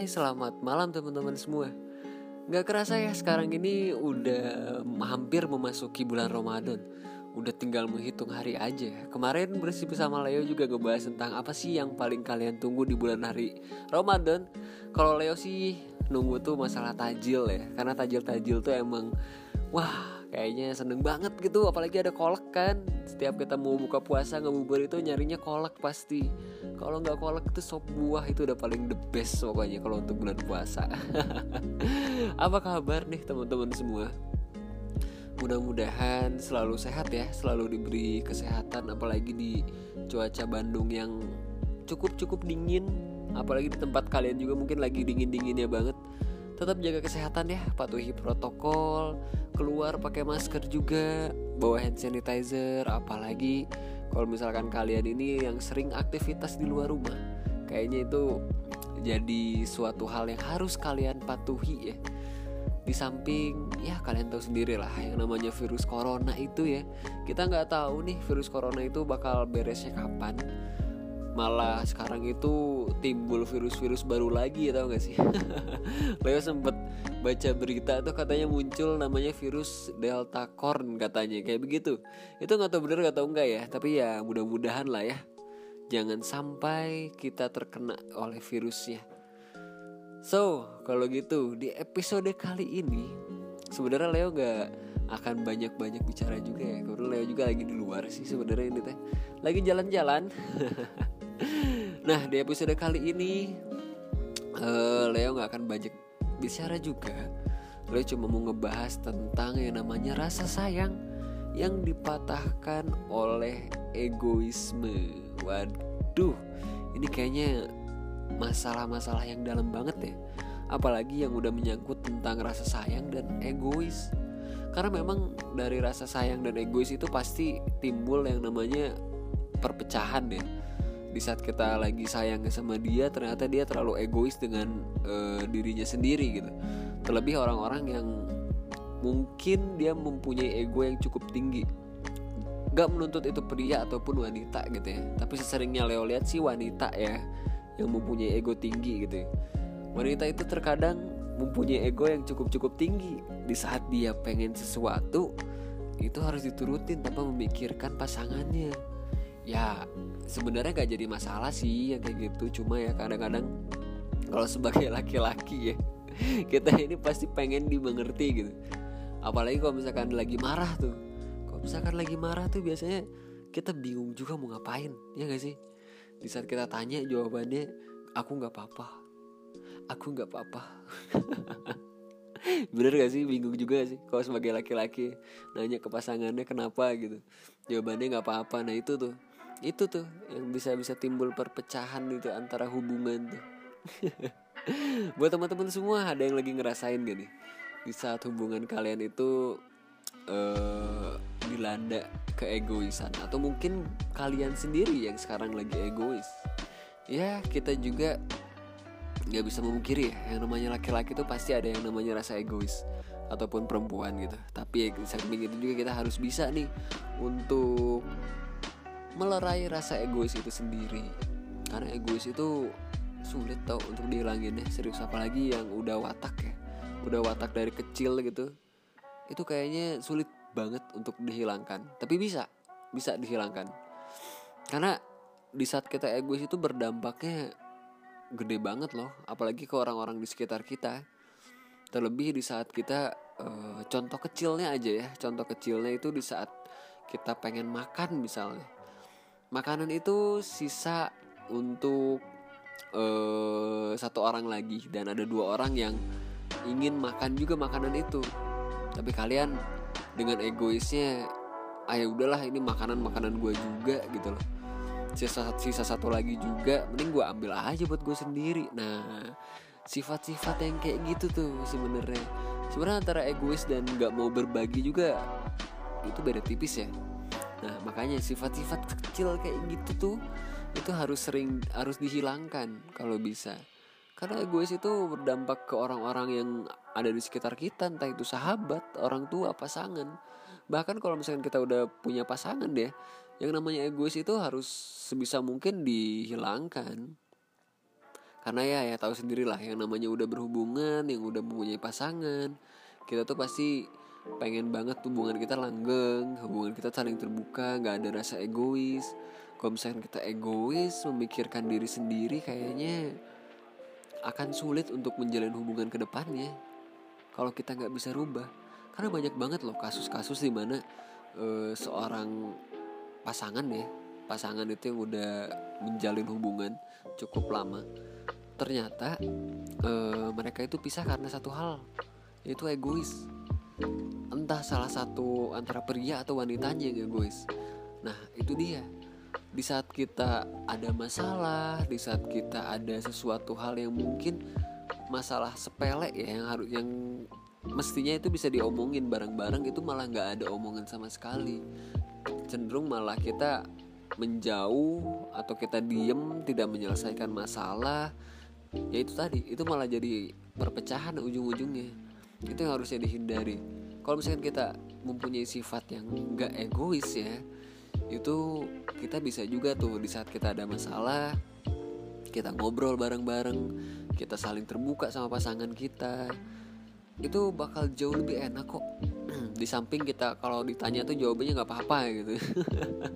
Hai selamat malam teman-teman semua. Gak kerasa ya sekarang ini udah hampir memasuki bulan Ramadan. Udah tinggal menghitung hari aja. Kemarin bersih bersama Leo juga ngebahas tentang apa sih yang paling kalian tunggu di bulan hari Ramadan. Kalau Leo sih nunggu tuh masalah tajil ya Karena tajil-tajil tuh emang Wah kayaknya seneng banget gitu apalagi ada kolak kan. Setiap kita mau buka puasa ngebubur itu nyarinya kolak pasti. Kalau nggak kolak itu sop buah itu udah paling the best pokoknya kalau untuk bulan puasa. Apa kabar nih teman-teman semua? Mudah-mudahan selalu sehat ya selalu diberi kesehatan apalagi di cuaca Bandung yang cukup-cukup dingin. Apalagi di tempat kalian juga mungkin lagi dingin-dinginnya banget. Tetap jaga kesehatan ya patuhi protokol keluar pakai masker juga bawa hand sanitizer apalagi kalau misalkan kalian ini yang sering aktivitas di luar rumah kayaknya itu jadi suatu hal yang harus kalian patuhi ya. Di samping ya kalian tahu sendiri lah yang namanya virus corona itu ya. Kita nggak tahu nih virus corona itu bakal beresnya kapan. Malah sekarang itu timbul virus-virus baru lagi ya tau gak sih? Leo sempet baca berita tuh katanya muncul namanya virus Delta Corn katanya kayak begitu. Itu nggak tahu bener nggak tahu enggak ya tapi ya mudah-mudahan lah ya. Jangan sampai kita terkena oleh virusnya. So kalau gitu di episode kali ini sebenarnya Leo gak akan banyak-banyak bicara juga ya. Karena Leo juga lagi di luar sih sebenarnya ini teh. Lagi jalan-jalan. Nah di episode kali ini uh, Leo nggak akan banyak bicara juga Leo cuma mau ngebahas tentang yang namanya rasa sayang yang dipatahkan oleh egoisme. Waduh ini kayaknya masalah-masalah yang dalam banget ya. Apalagi yang udah menyangkut tentang rasa sayang dan egois. Karena memang dari rasa sayang dan egois itu pasti timbul yang namanya perpecahan ya di saat kita lagi sayang sama dia ternyata dia terlalu egois dengan uh, dirinya sendiri gitu. Terlebih orang-orang yang mungkin dia mempunyai ego yang cukup tinggi. Gak menuntut itu pria ataupun wanita gitu ya. Tapi seseringnya Leo lihat sih wanita ya yang mempunyai ego tinggi gitu ya. wanita itu terkadang mempunyai ego yang cukup-cukup tinggi. Di saat dia pengen sesuatu itu harus diturutin tanpa memikirkan pasangannya ya sebenarnya gak jadi masalah sih yang kayak gitu. Cuma ya kadang-kadang kalau sebagai laki-laki ya kita ini pasti pengen dimengerti gitu. Apalagi kalau misalkan lagi marah tuh. Kalau misalkan lagi marah tuh biasanya kita bingung juga mau ngapain ya gak sih? Di saat kita tanya jawabannya aku nggak apa-apa. Aku nggak apa-apa. Bener gak sih? Bingung juga sih? Kalau sebagai laki-laki nanya ke pasangannya kenapa? gitu. Jawabannya nggak apa-apa. Nah itu tuh itu tuh yang bisa bisa timbul perpecahan itu antara hubungan tuh. Buat teman-teman semua ada yang lagi ngerasain gak nih? Di saat hubungan kalian itu uh, dilanda keegoisan. Atau mungkin kalian sendiri yang sekarang lagi egois. Ya kita juga nggak bisa memungkiri ya. Yang namanya laki-laki itu pasti ada yang namanya rasa egois. Ataupun perempuan gitu. Tapi ya, samping itu juga kita harus bisa nih untuk melerai rasa egois itu sendiri. Karena egois itu sulit tau untuk dihilanginnya serius apalagi yang udah watak ya. Udah watak dari kecil gitu. Itu kayaknya sulit banget untuk dihilangkan. Tapi bisa bisa dihilangkan. Karena di saat kita egois itu berdampaknya gede banget loh. Apalagi ke orang-orang di sekitar kita. Terlebih di saat kita uh, contoh kecilnya aja ya. Contoh kecilnya itu di saat kita pengen makan misalnya makanan itu sisa untuk uh, satu orang lagi. Dan ada dua orang yang ingin makan juga makanan itu. Tapi kalian dengan egoisnya ah ya udahlah ini makanan makanan gue juga gitu loh. Sisa, sisa satu lagi juga mending gue ambil aja buat gue sendiri. Nah sifat-sifat yang kayak gitu tuh sebenarnya. Sebenarnya antara egois dan nggak mau berbagi juga itu beda tipis ya nah makanya sifat-sifat kecil kayak gitu tuh itu harus sering harus dihilangkan kalau bisa. Karena egois itu berdampak ke orang-orang yang ada di sekitar kita entah itu sahabat orang tua pasangan. Bahkan kalau misalkan kita udah punya pasangan deh yang namanya egois itu harus sebisa mungkin dihilangkan. Karena ya ya tahu sendirilah yang namanya udah berhubungan yang udah mempunyai pasangan kita tuh pasti pengen banget hubungan kita langgeng hubungan kita saling terbuka nggak ada rasa egois. Kalau misalkan kita egois memikirkan diri sendiri kayaknya akan sulit untuk menjalin hubungan ke depannya. Kalau kita nggak bisa rubah. Karena banyak banget loh kasus-kasus di mana uh, seorang pasangan ya pasangan itu yang udah menjalin hubungan cukup lama ternyata e, mereka itu pisah karena satu hal yaitu egois entah salah satu antara pria atau wanitanya yang egois. Nah itu dia. Di saat kita ada masalah di saat kita ada sesuatu hal yang mungkin masalah sepele ya yang harus yang mestinya itu bisa diomongin bareng-bareng itu malah nggak ada omongan sama sekali. Cenderung malah kita menjauh atau kita diem tidak menyelesaikan masalah. Ya itu tadi itu malah jadi perpecahan ujung-ujungnya itu yang harusnya dihindari. Kalau misalkan kita mempunyai sifat yang nggak egois ya itu kita bisa juga tuh di saat kita ada masalah kita ngobrol bareng-bareng kita saling terbuka sama pasangan kita itu bakal jauh lebih enak kok. Di samping kita kalau ditanya tuh jawabannya nggak apa-apa gitu.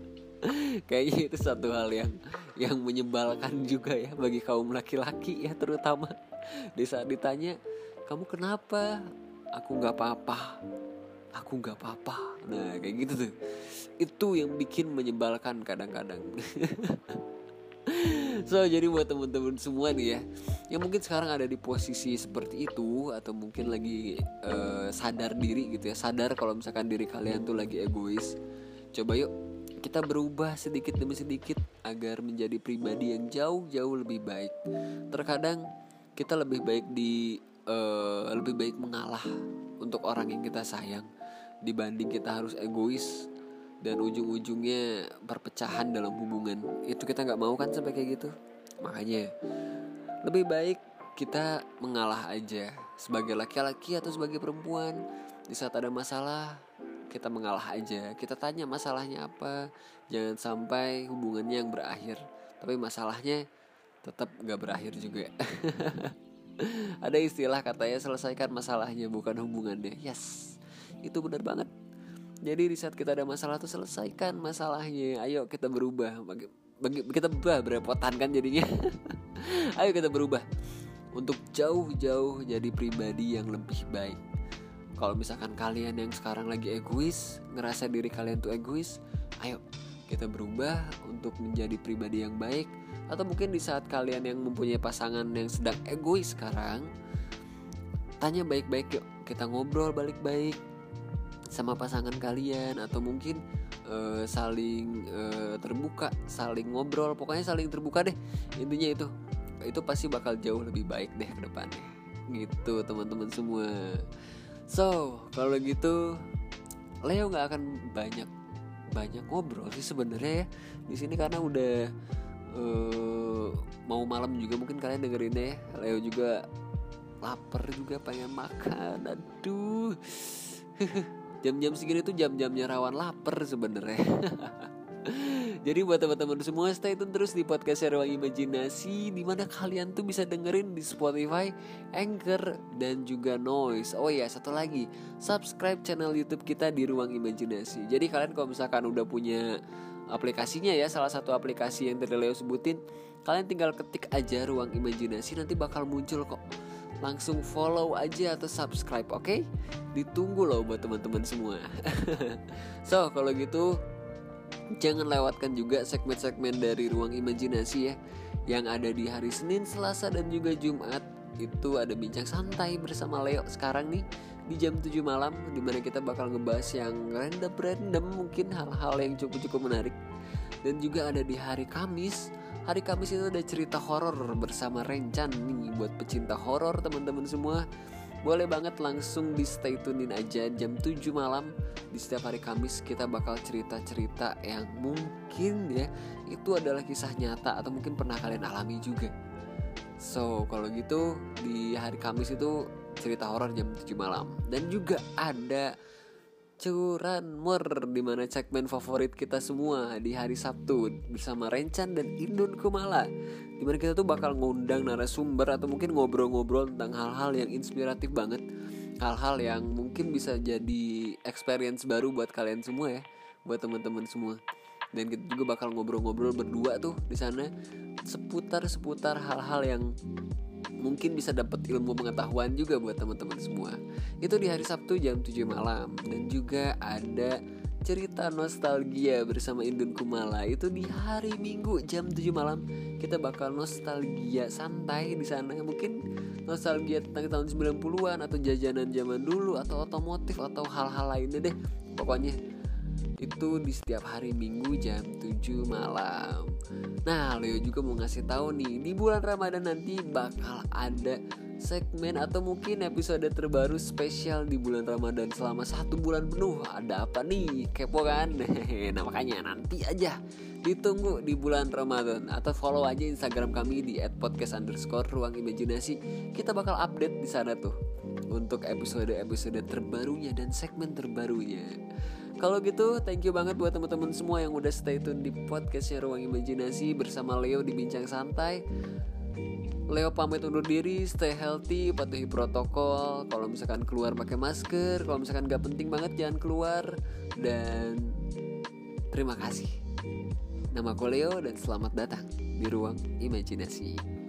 Kayaknya itu satu hal yang yang menyebalkan juga ya bagi kaum laki-laki ya terutama. Di saat ditanya kamu kenapa? Aku nggak apa-apa. Aku nggak apa-apa. Nah kayak gitu tuh. Itu yang bikin menyebalkan kadang-kadang. So jadi buat temen-temen semua nih ya yang mungkin sekarang ada di posisi seperti itu atau mungkin lagi uh, sadar diri gitu ya. Sadar kalau misalkan diri kalian tuh lagi egois. Coba yuk kita berubah sedikit demi sedikit agar menjadi pribadi yang jauh-jauh lebih baik. Terkadang kita lebih baik di uh, lebih baik mengalah untuk orang yang kita sayang dibanding kita harus egois dan ujung-ujungnya perpecahan dalam hubungan. Itu kita nggak mau kan sampai kayak gitu? Makanya lebih baik kita mengalah aja sebagai laki-laki atau sebagai perempuan. Di saat ada masalah kita mengalah aja. Kita tanya masalahnya apa jangan sampai hubungannya yang berakhir. Tapi masalahnya tetap gak berakhir juga ada istilah katanya selesaikan masalahnya bukan hubungannya yes itu benar banget jadi di saat kita ada masalah tuh selesaikan masalahnya. Ayo kita berubah. Bagi, bagi kita berubah berepotan kan jadinya. Ayo kita berubah untuk jauh-jauh jadi pribadi yang lebih baik. Kalau misalkan kalian yang sekarang lagi egois, ngerasa diri kalian tuh egois, ayo kita berubah untuk menjadi pribadi yang baik. Atau mungkin di saat kalian yang mempunyai pasangan yang sedang egois sekarang, tanya baik-baik yuk, kita ngobrol balik baik sama pasangan kalian atau mungkin uh, saling uh, terbuka, saling ngobrol, pokoknya saling terbuka deh. Intinya itu. Itu pasti bakal jauh lebih baik deh ke depannya. Gitu, teman-teman semua. So, kalau gitu Leo nggak akan banyak banyak ngobrol sih sebenarnya ya di sini karena udah uh, mau malam juga mungkin kalian dengerinnya ya. Leo juga lapar juga pengen makan. Aduh. Jam-jam segini tuh jam-jamnya rawan lapar sebenarnya. Jadi buat teman-teman semua stay tune terus di podcast Ruang Imajinasi Di mana kalian tuh bisa dengerin di Spotify, Anchor, dan juga Noise. Oh ya satu lagi. Subscribe channel Youtube kita di Ruang Imajinasi. Jadi kalian kalau misalkan udah punya aplikasinya ya Salah satu aplikasi yang tadi Leo sebutin. Kalian tinggal ketik aja Ruang Imajinasi Nanti bakal muncul kok. Langsung follow aja atau subscribe oke? Okay? ditunggu loh buat teman-teman semua. So kalau gitu jangan lewatkan juga segmen-segmen dari ruang imajinasi ya yang ada di hari Senin, Selasa dan juga Jumat itu ada bincang santai bersama Leo sekarang nih di jam 7 malam di mana kita bakal ngebahas yang random-random mungkin hal-hal yang cukup-cukup menarik. Dan juga ada di hari Kamis hari Kamis itu ada cerita horor bersama Rencan nih buat pecinta horor teman-teman semua. Boleh banget langsung di stay tunein aja jam 7 malam di setiap hari Kamis kita bakal cerita-cerita yang mungkin ya itu adalah kisah nyata atau mungkin pernah kalian alami juga so kalau gitu di hari Kamis itu cerita horor jam 7 malam. Dan juga ada curanmor di mana segmen favorit kita semua di hari Sabtu bersama Rencan dan Indun Kumala di mana kita tuh bakal ngundang narasumber atau mungkin ngobrol-ngobrol tentang hal-hal yang inspiratif banget. Hal-hal yang mungkin bisa jadi experience baru buat kalian semua ya buat teman-teman semua. Dan kita juga bakal ngobrol-ngobrol berdua tuh di sana seputar seputar hal-hal yang mungkin bisa dapat ilmu pengetahuan juga buat teman-teman semua. Itu di hari Sabtu jam 7 malam. Dan juga ada cerita nostalgia bersama Indun Kumala. Itu di hari Minggu jam 7 malam. Kita bakal nostalgia santai di sana. Mungkin nostalgia tentang tahun 90-an atau jajanan zaman dulu atau otomotif atau hal-hal lainnya deh. Pokoknya itu di setiap hari Minggu jam 7 malam. Nah, Leo juga mau ngasih tahu nih, di bulan Ramadan nanti bakal ada segmen atau mungkin episode terbaru spesial di bulan Ramadan selama satu bulan penuh. Ada apa nih? Kepo kan? nah, makanya nanti aja ditunggu di bulan Ramadan atau follow aja Instagram kami di @podcast underscore ruang imajinasi. Kita bakal update di sana tuh untuk episode-episode terbarunya dan segmen terbarunya. Kalau gitu, thank you banget buat teman-teman semua yang udah stay tune di podcastnya Ruang Imajinasi bersama Leo di Bincang Santai. Leo pamit undur diri, stay healthy, patuhi protokol. Kalau misalkan keluar pakai masker, kalau misalkan gak penting banget jangan keluar. Dan terima kasih. Nama aku Leo dan selamat datang di Ruang Imajinasi.